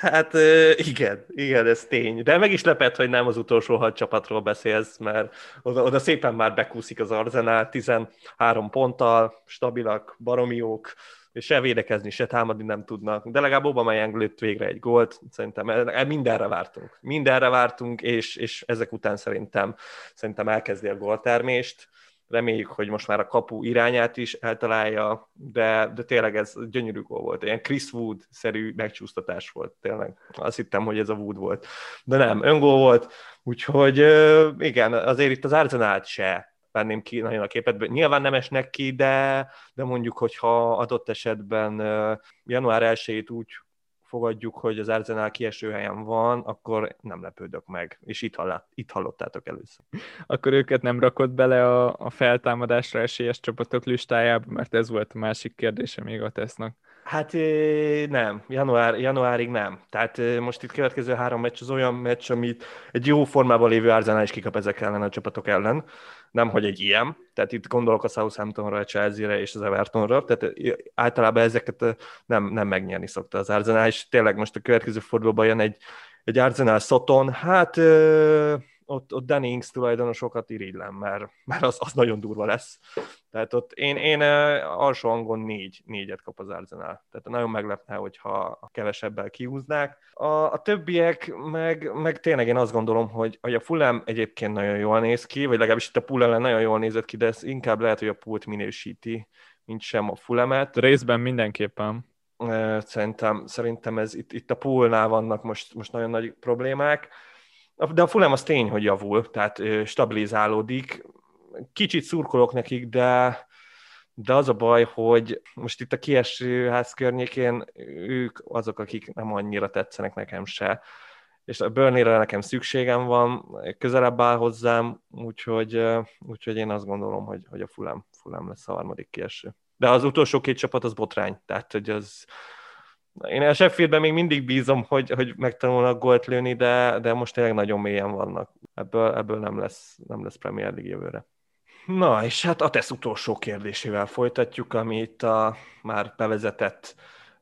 Hát igen, igen, ez tény. De meg is lepett, hogy nem az utolsó hat csapatról beszélsz, mert oda, oda szépen már bekúszik az Arsenal, 13 ponttal, stabilak, baromiók, és se védekezni, se támadni nem tudnak. De legalább Aubameyang lőtt végre egy gólt, szerintem mindenre vártunk. Mindenre vártunk, és, és ezek után szerintem, szerintem elkezdi a góltermést reméljük, hogy most már a kapu irányát is eltalálja, de, de tényleg ez gyönyörű gól volt. Ilyen Chris Wood-szerű megcsúsztatás volt, tényleg. Azt hittem, hogy ez a Wood volt. De nem, öngól volt, úgyhogy igen, azért itt az Arsenal se venném ki nagyon a képet. Nyilván nem esnek ki, de, de mondjuk, hogyha adott esetben január 1 úgy fogadjuk, hogy az Arsenal kieső helyen van, akkor nem lepődök meg. És itt, hallott, itt hallottátok először. Akkor őket nem rakott bele a, a feltámadásra esélyes csapatok listájába, mert ez volt a másik kérdése még a tesznek. Hát nem, Január, januárig nem. Tehát most itt következő három meccs az olyan meccs, amit egy jó formában lévő Arsenal is kikap ezek ellen a csapatok ellen. Nem, hogy egy ilyen. Tehát itt gondolok a Southamptonra, a Chelsea-re és az Evertonra. Tehát általában ezeket nem, nem megnyerni szokta az Arsenal, és tényleg most a következő fordulóban jön egy, egy Arsenal Soton. Hát ott, ott Danny Ings tulajdonosokat irigylem, mert, mert az, az nagyon durva lesz. Tehát ott én, én alsó hangon négy, négyet kap az Arsenal. Tehát nagyon meglepne, hogyha kevesebbel kihúznák. A, a többiek meg, meg tényleg én azt gondolom, hogy, hogy a Fulham egyébként nagyon jól néz ki, vagy legalábbis itt a pool ellen nagyon jól nézett ki, de ez inkább lehet, hogy a pult minősíti, mint sem a Fulhamet. Részben mindenképpen. Szerintem, szerintem ez itt, itt a poolnál vannak most, most nagyon nagy problémák de a Fulham az tény, hogy javul, tehát stabilizálódik. Kicsit szurkolok nekik, de, de az a baj, hogy most itt a kieső ház környékén ők azok, akik nem annyira tetszenek nekem se. És a burnley nekem szükségem van, közelebb áll hozzám, úgyhogy, úgyhogy én azt gondolom, hogy, hogy a Fulham, Fulham lesz a harmadik kieső. De az utolsó két csapat az botrány, tehát hogy az, én a Sheffieldben még mindig bízom, hogy, hogy megtanulnak gólt lőni, de, de most tényleg nagyon mélyen vannak. Ebből, ebből nem, lesz, nem lesz Premier League jövőre. Na, és hát a tesz utolsó kérdésével folytatjuk, ami itt a már bevezetett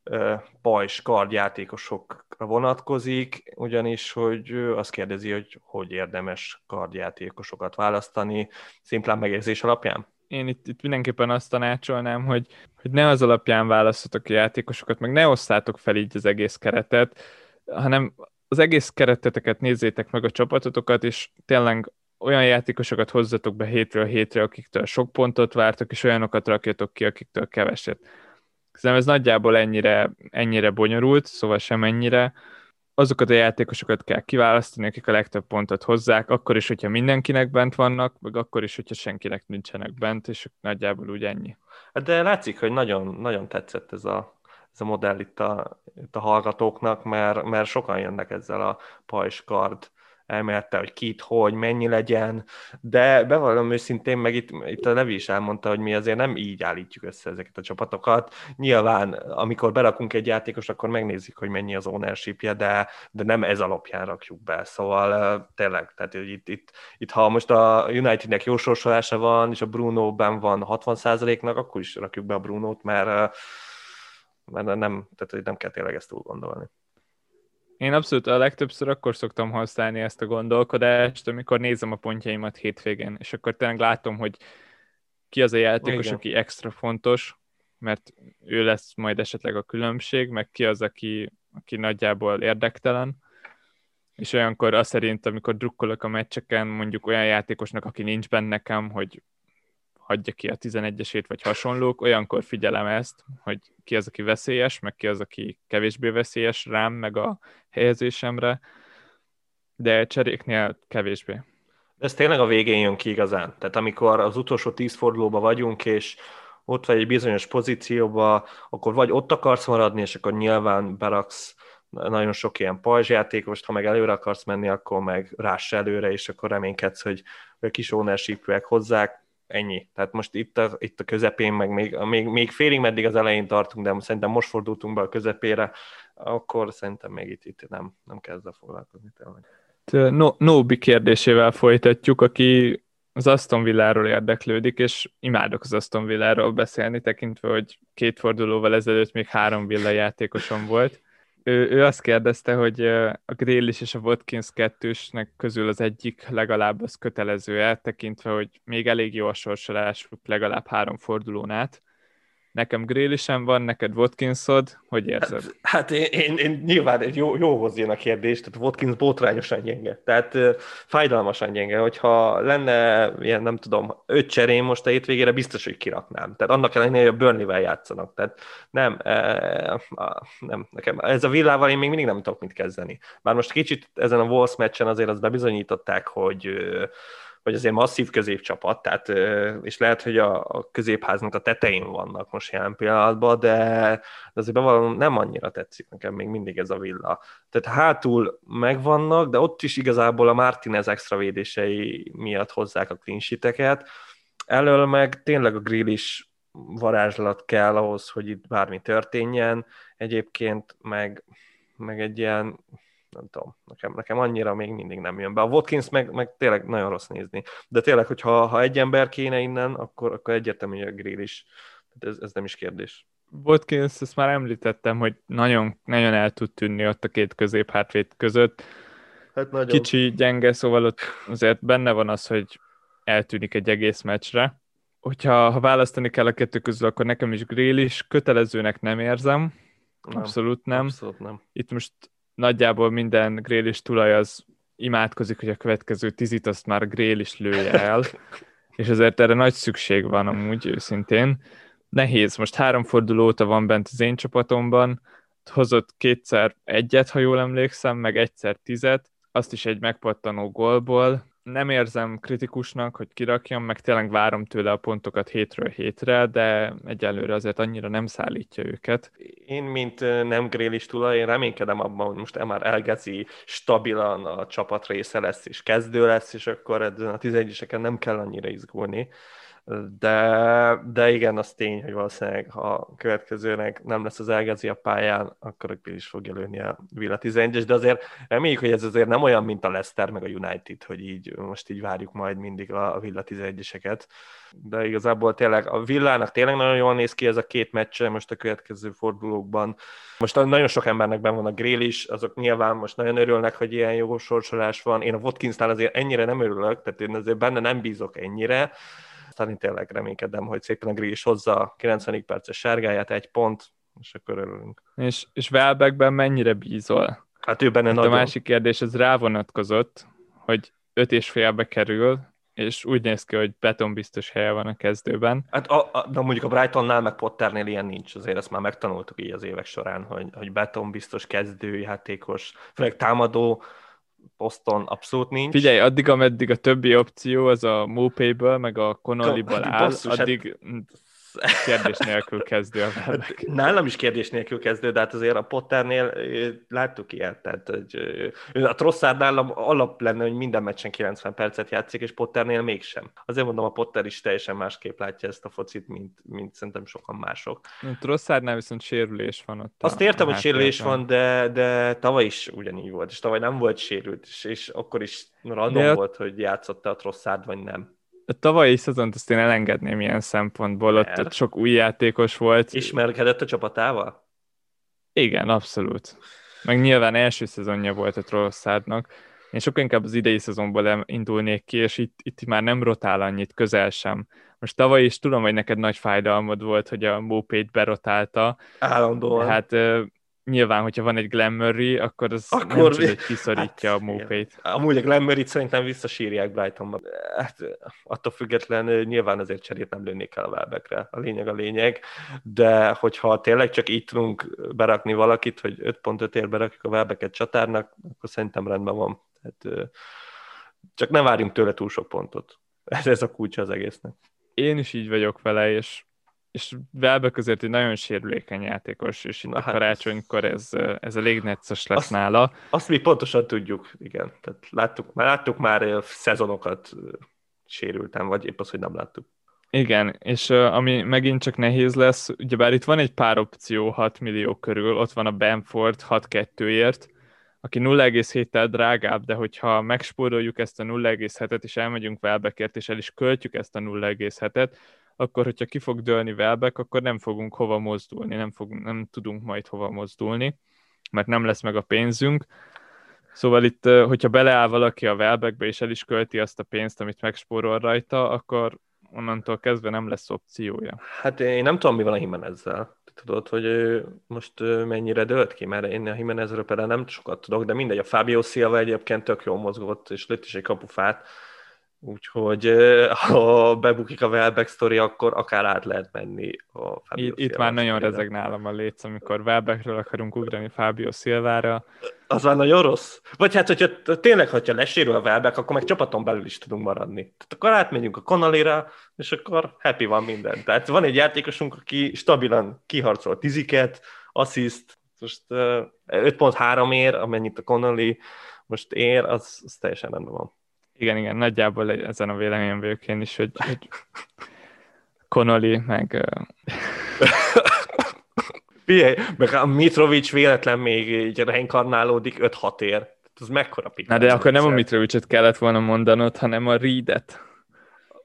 uh, pajs kardjátékosokra vonatkozik, ugyanis, hogy azt kérdezi, hogy hogy érdemes kardjátékosokat választani, szimplán megérzés alapján? Én itt, itt mindenképpen azt tanácsolnám, hogy, hogy ne az alapján választatok a játékosokat, meg ne osszátok fel így az egész keretet, hanem az egész kereteteket nézzétek meg a csapatotokat, és tényleg olyan játékosokat hozzatok be hétről hétre, akiktől sok pontot vártok, és olyanokat rakjatok ki, akiktől keveset. Szerintem ez nagyjából ennyire, ennyire bonyolult, szóval sem ennyire, azokat a játékosokat kell kiválasztani, akik a legtöbb pontot hozzák, akkor is, hogyha mindenkinek bent vannak, meg akkor is, hogyha senkinek nincsenek bent, és nagyjából úgy ennyi. Hát de látszik, hogy nagyon, nagyon tetszett ez a, ez a modell itt a, itt a hallgatóknak, mert, mert sokan jönnek ezzel a pajskard elmélete, hogy kit, hogy, mennyi legyen, de bevallom őszintén, meg itt, itt a Levi is elmondta, hogy mi azért nem így állítjuk össze ezeket a csapatokat. Nyilván, amikor berakunk egy játékos, akkor megnézzük, hogy mennyi az ownership de, de nem ez alapján rakjuk be. Szóval tényleg, tehát hogy itt, itt, itt, ha most a Unitednek jó sorsolása van, és a Bruno-ben van 60%-nak, akkor is rakjuk be a Brunót, mert mert nem, tehát hogy nem kell tényleg ezt túl gondolni. Én abszolút a legtöbbször akkor szoktam használni ezt a gondolkodást, amikor nézem a pontjaimat hétvégén, és akkor tényleg látom, hogy ki az a játékos, Igen. aki extra fontos, mert ő lesz majd esetleg a különbség, meg ki az, aki, aki nagyjából érdektelen, és olyankor azt szerint, amikor drukkolok a meccseken, mondjuk olyan játékosnak, aki nincs benne nekem, hogy hagyja ki a 11-esét, vagy hasonlók, olyankor figyelem ezt, hogy ki az, aki veszélyes, meg ki az, aki kevésbé veszélyes rám, meg a helyezésemre, de cseréknél kevésbé. Ez tényleg a végén jön ki igazán. Tehát amikor az utolsó tíz fordulóban vagyunk, és ott vagy egy bizonyos pozícióba, akkor vagy ott akarsz maradni, és akkor nyilván beraksz nagyon sok ilyen pajzsjátékost, ha meg előre akarsz menni, akkor meg ráss előre, és akkor reménykedsz, hogy a kis ownership hozzák ennyi. Tehát most itt a, itt a közepén, meg még, még, még félig meddig az elején tartunk, de szerintem most fordultunk be a közepére, akkor szerintem még itt, itt nem, nem kezd a foglalkozni tényleg. No, Nobi kérdésével folytatjuk, aki az Aston Villáról érdeklődik, és imádok az Aston Villáról beszélni, tekintve, hogy két fordulóval ezelőtt még három villa volt ő, ő azt kérdezte, hogy a Grillis és a Watkins kettősnek közül az egyik legalább az kötelező eltekintve, hogy még elég jó a sorsolásuk legalább három fordulón át. Nekem Grélisem van, neked Watkinsod, hogy érzed? Hát, hát én, én, én nyilván egy jó, jóhoz jön a kérdés, tehát Watkins botrányosan gyenge, tehát uh, fájdalmasan gyenge, hogyha lenne ilyen, nem tudom, öt cserém most a hétvégére, biztos, hogy kiraknám. Tehát annak ellenére, hogy a Burnley-vel játszanak. Tehát nem, uh, nem, nekem ez a villával én még mindig nem tudok mit kezdeni. Bár most kicsit ezen a Wolves meccsen azért azt bebizonyították, hogy vagy azért masszív középcsapat, tehát, és lehet, hogy a, a középháznak a tetején vannak most jelen pillanatban, de, de azért bevallom, nem annyira tetszik nekem még mindig ez a villa. Tehát hátul megvannak, de ott is igazából a Martinez extra védései miatt hozzák a clean elől meg tényleg a grill is varázslat kell ahhoz, hogy itt bármi történjen, egyébként meg, meg egy ilyen nem tudom, nekem, nekem annyira még mindig nem jön be. A Watkins meg, meg tényleg nagyon rossz nézni. De tényleg, hogyha ha egy ember kéne innen, akkor, akkor egyértelmű, hogy a grill is. Ez, ez nem is kérdés. Watkins, ezt már említettem, hogy nagyon, nagyon el tud tűnni ott a két középhátvéd között. Hát nagyon. Kicsi, gyenge, szóval ott azért benne van az, hogy eltűnik egy egész meccsre. Hogyha ha választani kell a kettő közül, akkor nekem is grill is kötelezőnek nem érzem. Nem, abszolút nem. Abszolút nem. Itt most nagyjából minden grélis tulaj az imádkozik, hogy a következő tizit azt már grél is lője el, <laughs> és ezért erre nagy szükség van amúgy őszintén. Nehéz, most három forduló óta van bent az én csapatomban, hozott kétszer egyet, ha jól emlékszem, meg egyszer tizet, azt is egy megpattanó gólból, nem érzem kritikusnak, hogy kirakjam, meg tényleg várom tőle a pontokat hétről hétre, de egyelőre azért annyira nem szállítja őket. Én, mint nem grélis tulaj, én reménykedem abban, hogy most már elgeci stabilan a csapat része lesz, és kezdő lesz, és akkor a 11 nem kell annyira izgulni de, de igen, az tény, hogy valószínűleg ha a következőnek nem lesz az elgezi a pályán, akkor akkor is fogja lőni a Villa 11-es, de azért reméljük, hogy ez azért nem olyan, mint a Leicester meg a United, hogy így most így várjuk majd mindig a Villa 11-eseket, de igazából tényleg a Villának tényleg nagyon jól néz ki ez a két meccse most a következő fordulókban. Most nagyon sok embernek ben van a grill is, azok nyilván most nagyon örülnek, hogy ilyen jó sorsolás van. Én a Watkinsnál azért ennyire nem örülök, tehát én azért benne nem bízok ennyire, aztán én tényleg reménykedem, hogy szépen a Grill is hozza a 90 perces sárgáját, egy pont, és akkor örülünk. És, és Welbeckben mennyire bízol? Hát ő benne hát nagyon. A másik kérdés, ez rávonatkozott, hogy öt és félbe kerül, és úgy néz ki, hogy beton biztos helye van a kezdőben. Hát a, a, de mondjuk a Brightonnál meg Potternél ilyen nincs, azért ezt már megtanultuk így az évek során, hogy, hogy beton biztos kezdőjátékos, főleg támadó, poszton abszolút nincs. Figyelj, addig, ameddig a többi opció az a Mopay-ből, meg a Connolly-ból áll, basszus, hát addig hát kérdés nélkül kezdő a hát, Nálam is kérdés nélkül kezdő, de hát azért a Potternél láttuk ilyet, tehát hogy a Trosszárd nálam alap lenne, hogy minden meccsen 90 percet játszik, és Potternél mégsem. Azért mondom, a Potter is teljesen másképp látja ezt a focit, mint, mint szerintem sokan mások. A Trosszárnál viszont sérülés van ott. Azt értem, hogy sérülés van, de, de tavaly is ugyanígy volt, és tavaly nem volt sérült, és, és akkor is random de volt, hogy játszott a Trosszárd, vagy nem a tavalyi szezont azt én elengedném ilyen szempontból, ott, ott sok új játékos volt. Ismerkedett a csapatával? Igen, abszolút. Meg nyilván első szezonja volt a Trosszádnak. Én sokkal inkább az idei szezonból indulnék ki, és itt, itt már nem rotál annyit, közel sem. Most tavaly is tudom, hogy neked nagy fájdalmad volt, hogy a Mopét berotálta. Állandóan. Hát nyilván, hogyha van egy Glenn Murray, akkor az akkor nem csak, hogy kiszorítja hát, a mópét. Amúgy a Glenn Murray-t szerintem visszasírják Brightonba. Hát, attól független nyilván azért cserét nem lőnék el a Welbeckre. A lényeg a lényeg. De hogyha tényleg csak így tudunk berakni valakit, hogy 5.5 ér berakjuk a Welbecket csatárnak, akkor szerintem rendben van. Tehát, csak ne várjunk tőle túl sok pontot. Ez, <laughs> ez a kulcsa az egésznek. Én is így vagyok vele, és és Velbe között egy nagyon sérülékeny játékos, és itt Na, a hát karácsonykor ez, ez elég necces lesz azt, nála. Azt mi pontosan tudjuk, igen. Tehát láttuk, már, láttuk már szezonokat sérültem, vagy épp az, hogy nem láttuk. Igen, és ami megint csak nehéz lesz, ugyebár itt van egy pár opció 6 millió körül, ott van a Bamford 6-2-ért, aki 0,7-tel drágább, de hogyha megspóroljuk ezt a 0,7-et, és elmegyünk Welbeckért, és el is költjük ezt a 0,7-et, akkor hogyha ki fog dőlni Welbeck, akkor nem fogunk hova mozdulni, nem, fog, nem tudunk majd hova mozdulni, mert nem lesz meg a pénzünk. Szóval itt, hogyha beleáll valaki a Welbeckbe, és el is költi azt a pénzt, amit megspórol rajta, akkor onnantól kezdve nem lesz opciója. Hát én nem tudom, mi van a Jimenezzel. Tudod, hogy most mennyire dölt ki, mert én a Jimenezről például nem sokat tudok, de mindegy, a Fabio Silva egyébként tök jól mozgott, és lőtt is egy kapufát, Úgyhogy <laughs> ha bebukik a Welbeck sztori, akkor akár át lehet menni a Fabio Itt, itt már nagyon rezeg nálam a léc, amikor Welbeckről akarunk ugrani Fábio Szilvára. Az már nagyon rossz. Vagy hát, hogyha tényleg, hogyha lesérül a Welbeck, akkor meg csapaton belül is tudunk maradni. Tehát akkor átmegyünk a Connollyra, és akkor happy van minden. Tehát van egy játékosunk, aki stabilan kiharcol tiziket, assziszt, most 5.3 ér, amennyit a Connolly most ér, az, az teljesen rendben van. Igen, igen, nagyjából ezen a véleményem vagyok én is, hogy, hogy Connolly, meg... <laughs> Figyelj, meg a Mitrovic véletlen még így reinkarnálódik 5-6 ér. Ez mekkora pikk. Na de akkor nem a Mitrovicet kellett volna mondanod, hanem a Reedet.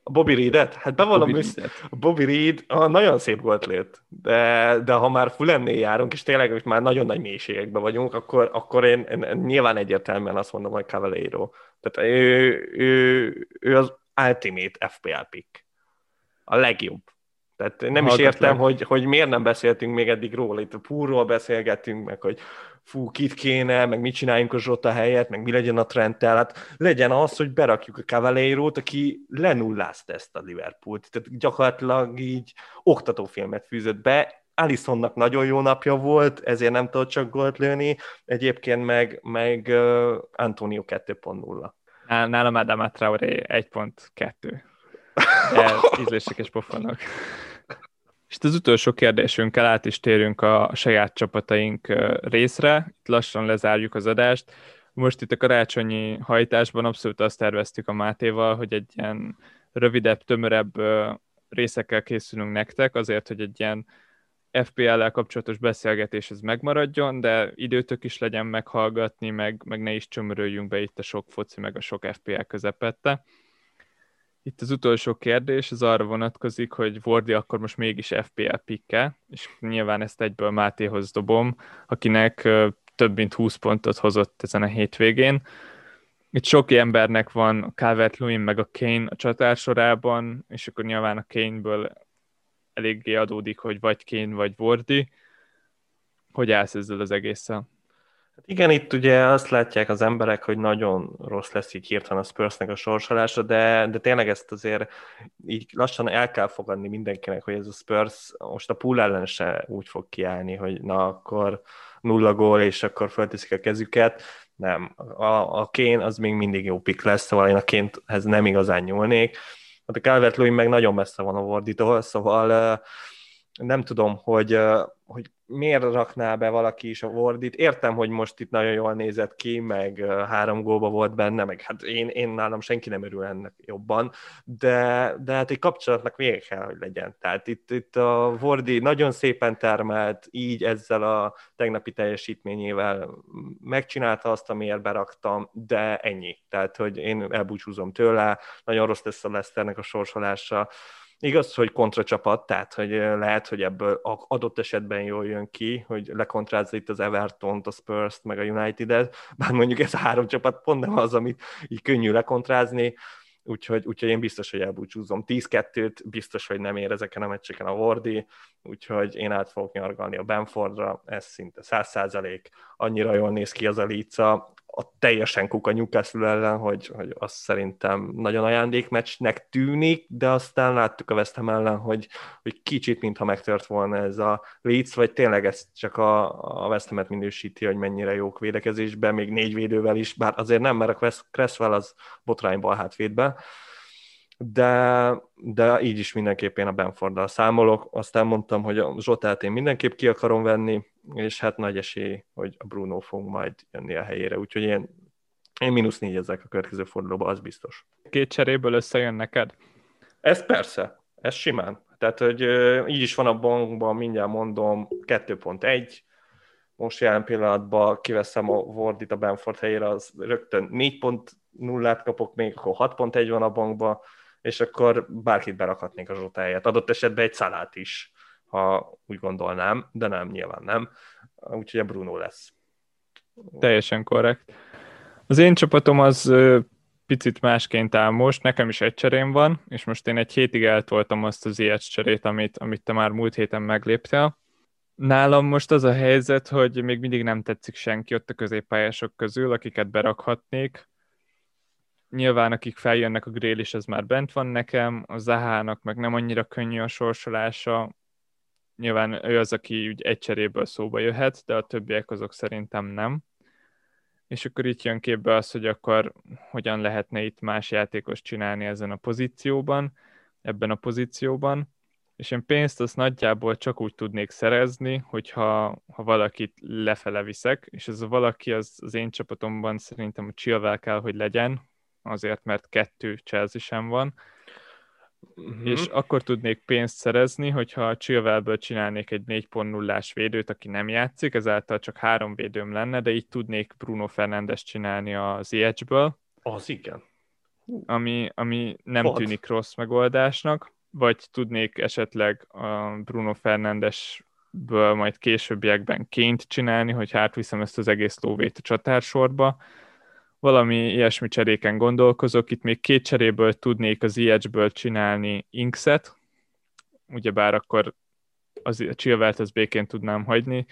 A Bobby Reedet? Hát bevallom, Bobby, a Bobby Reed ah, nagyon szép volt lőtt, de, de ha már full járunk, és tényleg most már nagyon nagy mélységekben vagyunk, akkor, akkor én, én, nyilván egyértelműen azt mondom, hogy Cavaleiro. Tehát ő, ő, ő az ultimate FPL pick. A legjobb. Tehát nem Hallgatlak. is értem, hogy, hogy miért nem beszéltünk még eddig róla. Itt a púrról beszélgetünk, meg hogy fú, kit kéne, meg mit csináljunk a Zsota helyett, meg mi legyen a trendtel. Hát legyen az, hogy berakjuk a Cavaleiro-t, aki lenullázta ezt a Liverpoolt. Tehát gyakorlatilag így oktatófilmet fűzött be, Alisonnak nagyon jó napja volt, ezért nem tudott csak gólt lőni, egyébként meg, meg uh, Antonio 2.0. Nálam Adam Traoré 1.2. De <laughs> ízlések és pofonok. És az utolsó kérdésünkkel át is térünk a saját csapataink részre. Itt lassan lezárjuk az adást. Most itt a karácsonyi hajtásban abszolút azt terveztük a Mátéval, hogy egy ilyen rövidebb, tömörebb részekkel készülünk nektek, azért, hogy egy ilyen FPL-lel kapcsolatos beszélgetés ez megmaradjon, de időtök is legyen meghallgatni, meg, meg ne is csömöröljünk be itt a sok foci, meg a sok FPL közepette. Itt az utolsó kérdés, az arra vonatkozik, hogy Vordi akkor most mégis FPL pikke, és nyilván ezt egyből Mátéhoz dobom, akinek több mint 20 pontot hozott ezen a hétvégén. Itt sok embernek van a calvert meg a Kane a csatár sorában, és akkor nyilván a Kane-ből eléggé adódik, hogy vagy Kane, vagy Vordi. Hogy állsz ezzel az egésszel? Hát igen, itt ugye azt látják az emberek, hogy nagyon rossz lesz így hirtelen a Spursnek a sorsolása, de, de tényleg ezt azért így lassan el kell fogadni mindenkinek, hogy ez a Spurs most a pool ellen se úgy fog kiállni, hogy na akkor nulla gól, és akkor fölteszik a kezüket. Nem, a, a Kén az még mindig jó pick lesz, szóval én a Kénhez nem igazán nyúlnék. Hát a calvert meg nagyon messze van a Warditól, szóval nem tudom, hogy, hogy miért rakná be valaki is a Wardit. Értem, hogy most itt nagyon jól nézett ki, meg három góba volt benne, meg hát én, én nálam senki nem örül ennek jobban, de, de hát egy kapcsolatnak vége kell, hogy legyen. Tehát itt, itt a Wardi nagyon szépen termelt, így ezzel a tegnapi teljesítményével megcsinálta azt, amiért beraktam, de ennyi. Tehát, hogy én elbúcsúzom tőle, nagyon rossz lesz a Leszternek a sorsolása, Igaz, hogy kontracsapat, tehát hogy lehet, hogy ebből adott esetben jól jön ki, hogy lekontrázza itt az Everton-t, a Spurs-t, meg a United-et, bár mondjuk ez a három csapat pont nem az, amit így könnyű lekontrázni, úgyhogy, úgyhogy én biztos, hogy elbúcsúzom. 10-2-t biztos, hogy nem ér ezeken a meccseken a Wardi, úgyhogy én át fogok nyargalni a Benfordra, ez szinte 100% annyira jól néz ki az a Lica, a teljesen kuka Newcastle ellen, hogy, hogy azt szerintem nagyon ajándékmeccsnek tűnik, de aztán láttuk a West Ham ellen, hogy, hogy kicsit, mintha megtört volna ez a Leeds, vagy tényleg ez csak a, a West Ham-et minősíti, hogy mennyire jók védekezésben, még négy védővel is, bár azért nem, mert a Cresswell az botrányból hátvédbe, de, de így is mindenképp én a Benforddal számolok. Azt mondtam, hogy a Zsotát én mindenképp ki akarom venni, és hát nagy esély, hogy a Bruno fog majd jönni a helyére, úgyhogy én, én mínusz négy ezek a következő fordulóban, az biztos. Két cseréből összejön neked? Ez persze, ez simán. Tehát, hogy így is van a bankban, mindjárt mondom, 2.1, most jelen pillanatban kiveszem a Wordit a Benford helyére, az rögtön 4.0-át kapok még, akkor 6.1 van a bankban, és akkor bárkit berakhatnék a zsotáját. Adott esetben egy szalát is, ha úgy gondolnám, de nem, nyilván nem. Úgyhogy a Bruno lesz. Teljesen korrekt. Az én csapatom az picit másként áll most, nekem is egy cserém van, és most én egy hétig eltoltam azt az ilyet cserét, amit, amit te már múlt héten megléptél. Nálam most az a helyzet, hogy még mindig nem tetszik senki ott a középpályások közül, akiket berakhatnék nyilván akik feljönnek a grill is, ez már bent van nekem, a Zahának meg nem annyira könnyű a sorsolása, nyilván ő az, aki úgy egy cseréből szóba jöhet, de a többiek azok szerintem nem. És akkor itt jön képbe az, hogy akkor hogyan lehetne itt más játékos csinálni ezen a pozícióban, ebben a pozícióban. És én pénzt azt nagyjából csak úgy tudnék szerezni, hogyha ha valakit lefele viszek, és ez a valaki az, az én csapatomban szerintem a Chilwell kell, hogy legyen, azért, mert kettő Chelsea sem van, uh-huh. és akkor tudnék pénzt szerezni, hogyha a Chilwellből csinálnék egy 4.0-ás védőt, aki nem játszik, ezáltal csak három védőm lenne, de így tudnék Bruno Fernandes csinálni az Ziyech-ből. Az igen. Ami, ami nem What? tűnik rossz megoldásnak vagy tudnék esetleg a Bruno Fernandesből majd későbbiekben ként csinálni, hogy hátviszem ezt az egész lóvét a csatársorba. Valami ilyesmi cseréken gondolkozok. Itt még két cseréből tudnék az IH-ből csinálni Inkset, ugyebár akkor az, a Chilvert az békén tudnám hagyni,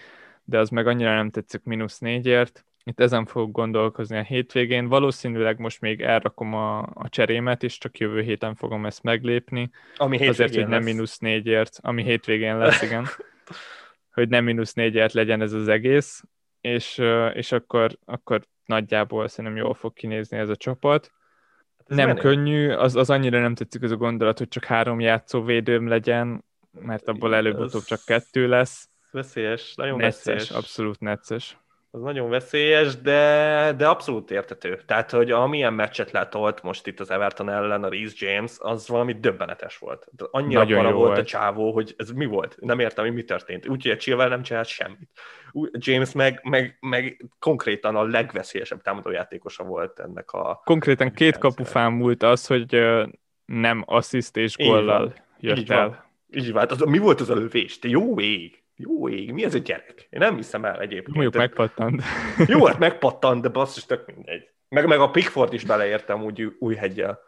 de az meg annyira nem tetszik mínusz négyért, itt ezen fogok gondolkozni a hétvégén. Valószínűleg most még elrakom a, a cserémet, és csak jövő héten fogom ezt meglépni. Ami hétvégén Azért, hogy nem mínusz négyért, ami hétvégén lesz, igen. <laughs> hogy nem mínusz négyért legyen ez az egész, és, és akkor, akkor nagyjából szerintem jól fog kinézni ez a csapat. Hát ez nem menő. könnyű, az, az annyira nem tetszik az a gondolat, hogy csak három játszó védőm legyen, mert abból előbb-utóbb csak kettő lesz. Veszélyes, nagyon necces, veszélyes. abszolút necces az nagyon veszélyes, de, de abszolút értető. Tehát, hogy amilyen meccset letolt most itt az Everton ellen a Reece James, az valami döbbenetes volt. Annyira nagyon para volt, volt a csávó, hogy ez mi volt? Nem értem, hogy mi történt. Úgyhogy a Chilwell nem csinált semmit. James meg, meg, meg konkrétan a legveszélyesebb támadójátékosa volt ennek a... Konkrétan két kapufán múlt az, hogy nem assziszt és gollal jött így el. Van. Így van. Az, mi volt az a lövés? Te jó ég! Jó ég, mi ez egy gyerek? Én nem hiszem el egyébként. Mondjuk megpattant. Jó, hát megpattant, de basszus, tök mindegy. Meg, meg a Pickford is beleértem úgy új hegyel.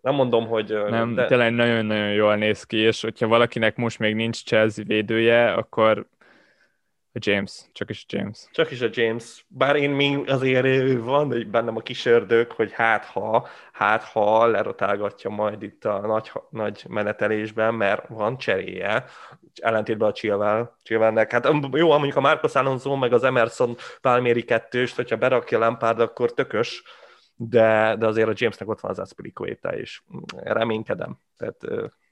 Nem mondom, hogy... Nem, de... tényleg nagyon-nagyon jól néz ki, és hogyha valakinek most még nincs Chelsea védője, akkor a James, csak is a James. Csak is a James. Bár én még azért van bennem a kis ördög, hogy hát ha, hát ha lerotálgatja majd itt a nagy, nagy menetelésben, mert van cseréje, ellentétben a Chilwell, Chilwellnek. Hát jó, mondjuk a Marcos Alonso meg az Emerson Palmieri kettőst, hogyha berakja Lampard, akkor tökös, de, de azért a Jamesnek ott van az Aspilicueta is. Reménykedem. Tehát,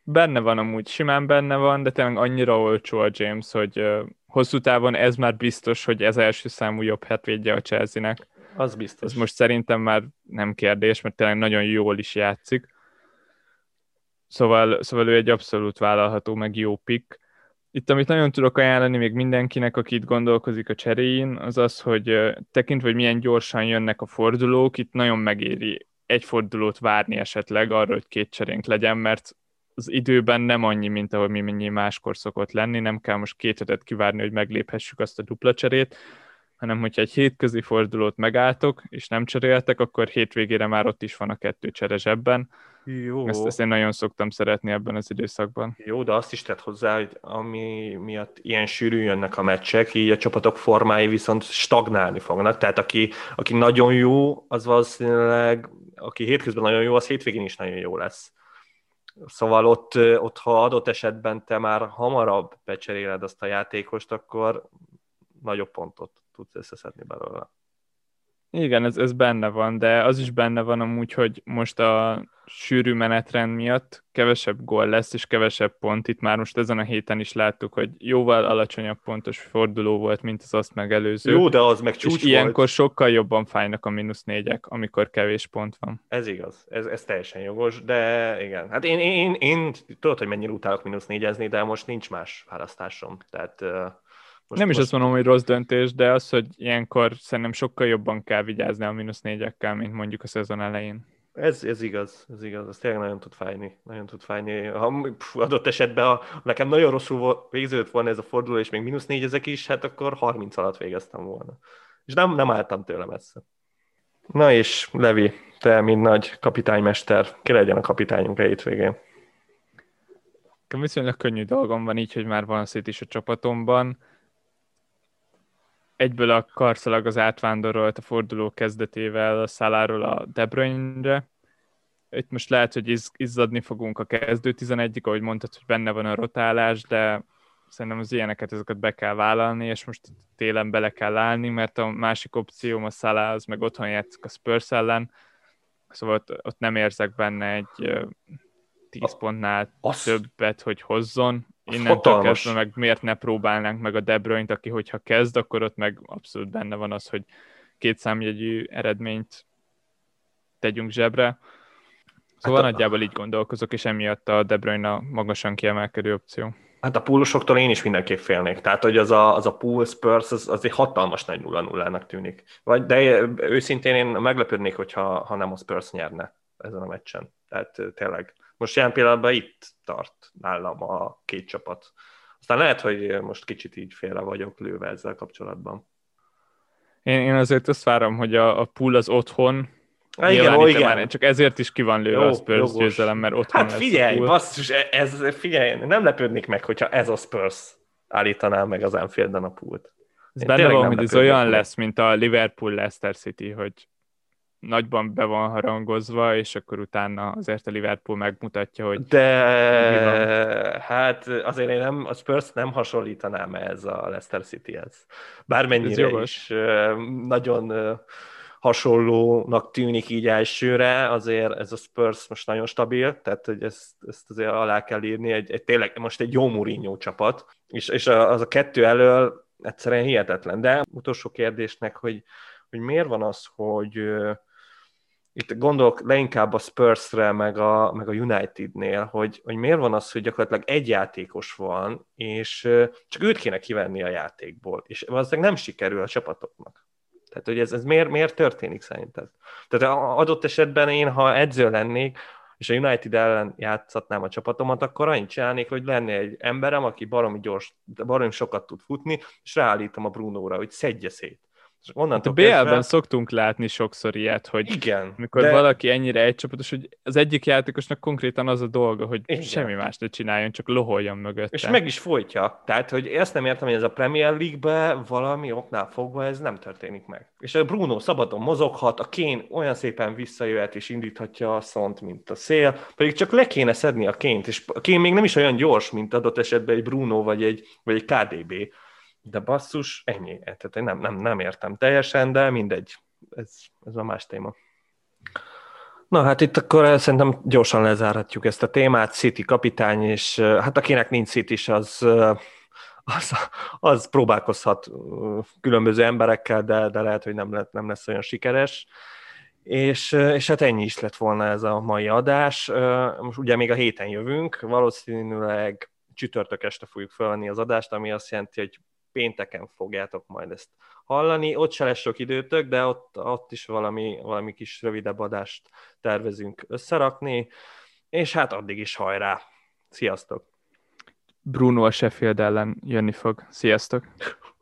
benne van amúgy, simán benne van, de tényleg annyira olcsó a James, hogy hosszú távon ez már biztos, hogy ez első számú jobb hetvédje a Chelsea-nek. Az biztos. Ez most szerintem már nem kérdés, mert tényleg nagyon jól is játszik. Szóval, szóval ő egy abszolút vállalható, meg jó pick. Itt, amit nagyon tudok ajánlani még mindenkinek, aki itt gondolkozik a cseréin, az az, hogy tekintve, hogy milyen gyorsan jönnek a fordulók, itt nagyon megéri egy fordulót várni esetleg arra, hogy két cserénk legyen, mert az időben nem annyi, mint ahogy mi mennyi máskor szokott lenni, nem kell most két hetet kivárni, hogy megléphessük azt a dupla cserét, hanem hogyha egy hétközi fordulót megálltok, és nem cseréltek, akkor hétvégére már ott is van a kettő csere zsebben. Jó. Ezt, ezt én nagyon szoktam szeretni ebben az időszakban. Jó, de azt is tett hozzá, hogy ami miatt ilyen sűrű jönnek a meccsek, így a csapatok formái viszont stagnálni fognak. Tehát aki, aki nagyon jó, az valószínűleg, aki hétközben nagyon jó, az hétvégén is nagyon jó lesz. Szóval ott, ott, ha adott esetben te már hamarabb becseréled azt a játékost, akkor nagyobb pontot tudsz összeszedni belőle. Igen, ez, ez benne van, de az is benne van amúgy, hogy most a sűrű menetrend miatt kevesebb gól lesz, és kevesebb pont. Itt már most ezen a héten is láttuk, hogy jóval alacsonyabb pontos forduló volt, mint az azt megelőző. Jó, de az meg csúcs és volt. ilyenkor sokkal jobban fájnak a mínusz négyek, amikor kevés pont van. Ez igaz, ez, ez teljesen jogos, de igen. Hát én, én, én, én tudod, hogy mennyire utálok mínusz négyezni, de most nincs más választásom. Tehát most, nem is most... azt mondom, hogy rossz döntés, de az, hogy ilyenkor szerintem sokkal jobban kell vigyázni a mínusz négyekkel, mint mondjuk a szezon elején. Ez, ez igaz, ez igaz, ez tényleg nagyon tud fájni, nagyon tud fájni. Ha pff, adott esetben, ha nekem nagyon rosszul végződött volna ez a forduló, és még mínusz négy ezek is, hát akkor 30 alatt végeztem volna. És nem, nem álltam tőle messze. Na és Levi, te, mint nagy kapitánymester, ki legyen a kapitányunk a hétvégén? Viszonylag könnyű dolgom van így, hogy már van szét is a csapatomban egyből a karszalag az átvándorolt a forduló kezdetével a Szaláról a De Bruyne-re. Itt most lehet, hogy iz, izzadni fogunk a kezdő 11 ahogy mondtad, hogy benne van a rotálás, de szerintem az ilyeneket, ezeket be kell vállalni, és most télen bele kell állni, mert a másik opció a Salah, az meg otthon játszik a Spurs ellen, szóval ott, ott nem érzek benne egy 10 pontnál az, többet, hogy hozzon. Innentől kezdve meg miért ne próbálnánk meg a De Bruyne-t, aki hogyha kezd, akkor ott meg abszolút benne van az, hogy két számjegyű eredményt tegyünk zsebre. Szóval hát a... nagyjából így gondolkozok, és emiatt a De Bruyne a magasan kiemelkedő opció. Hát a púlosoktól én is mindenképp félnék. Tehát, hogy az a, az a pool Spurs, az, az egy hatalmas nagy 0 0 tűnik. Vagy, de őszintén én meglepődnék, hogyha ha nem a Spurs nyerne ezen a meccsen. Tehát tényleg. Most jelen pillanatban itt tart nálam a két csapat. Aztán lehet, hogy most kicsit így félre vagyok lőve ezzel kapcsolatban. Én, én azért azt várom, hogy a, a pool az otthon, Há, igen, ó, igen. Már, csak ezért is ki van lőve Jó, a Spurs győzelem, mert otthon Hát figyelj, basszus, e- ez, figyelj, nem lepődnék meg, hogyha ez a Spurs állítaná meg az Anfielden a pult. Ez benne van, hogy ez olyan meg. lesz, mint a Liverpool-Leicester City, hogy nagyban be van harangozva, és akkor utána azért a Liverpool megmutatja, hogy... De hát azért én nem, a Spurs nem hasonlítanám ez a Leicester City-hez. Bármennyire is nagyon hasonlónak tűnik így elsőre, azért ez a Spurs most nagyon stabil, tehát hogy ezt, ezt azért alá kell írni, egy, egy tényleg most egy jó Mourinho csapat, és, és az a kettő elől egyszerűen hihetetlen. De utolsó kérdésnek, hogy, hogy miért van az, hogy itt gondolok leinkább a Spursre, meg a, meg a Unitednél, hogy, hogy miért van az, hogy gyakorlatilag egy játékos van, és csak őt kéne kivenni a játékból, és valószínűleg nem sikerül a csapatoknak. Tehát, hogy ez, ez miért, miért történik szerinted? Tehát adott esetben én, ha edző lennék, és a United ellen játszhatnám a csapatomat, akkor annyit csinálnék, hogy lenne egy emberem, aki baromi gyors, baromi sokat tud futni, és ráállítom a Brunóra, hogy szedje szét. És hát a BL-ben kezdve... szoktunk látni sokszor ilyet, hogy Igen, mikor de... valaki ennyire egycsapatos, hogy az egyik játékosnak konkrétan az a dolga, hogy Igen. semmi más ne csináljon, csak loholjon mögött. És meg is folytja. Tehát, hogy ezt nem értem, hogy ez a Premier League-be valami oknál fogva ez nem történik meg. És a Bruno szabadon mozoghat, a Kén olyan szépen visszajöhet és indíthatja a szont, mint a szél, pedig csak le kéne szedni a Ként, és a Kén még nem is olyan gyors, mint adott esetben egy Bruno vagy egy, vagy egy KDB de basszus, ennyi. Tehát én nem, nem, nem értem teljesen, de mindegy. Ez, ez a más téma. Na hát itt akkor szerintem gyorsan lezárhatjuk ezt a témát. City kapitány, és hát akinek nincs City is, az, az, az próbálkozhat különböző emberekkel, de, de lehet, hogy nem, lett, nem lesz olyan sikeres. És, és hát ennyi is lett volna ez a mai adás. Most ugye még a héten jövünk, valószínűleg csütörtök este fogjuk felvenni az adást, ami azt jelenti, hogy pénteken fogjátok majd ezt hallani. Ott se lesz sok időtök, de ott, ott is valami, valami kis rövidebb adást tervezünk összerakni, és hát addig is hajrá! Sziasztok! Bruno a Sheffield ellen jönni fog. Sziasztok! <laughs>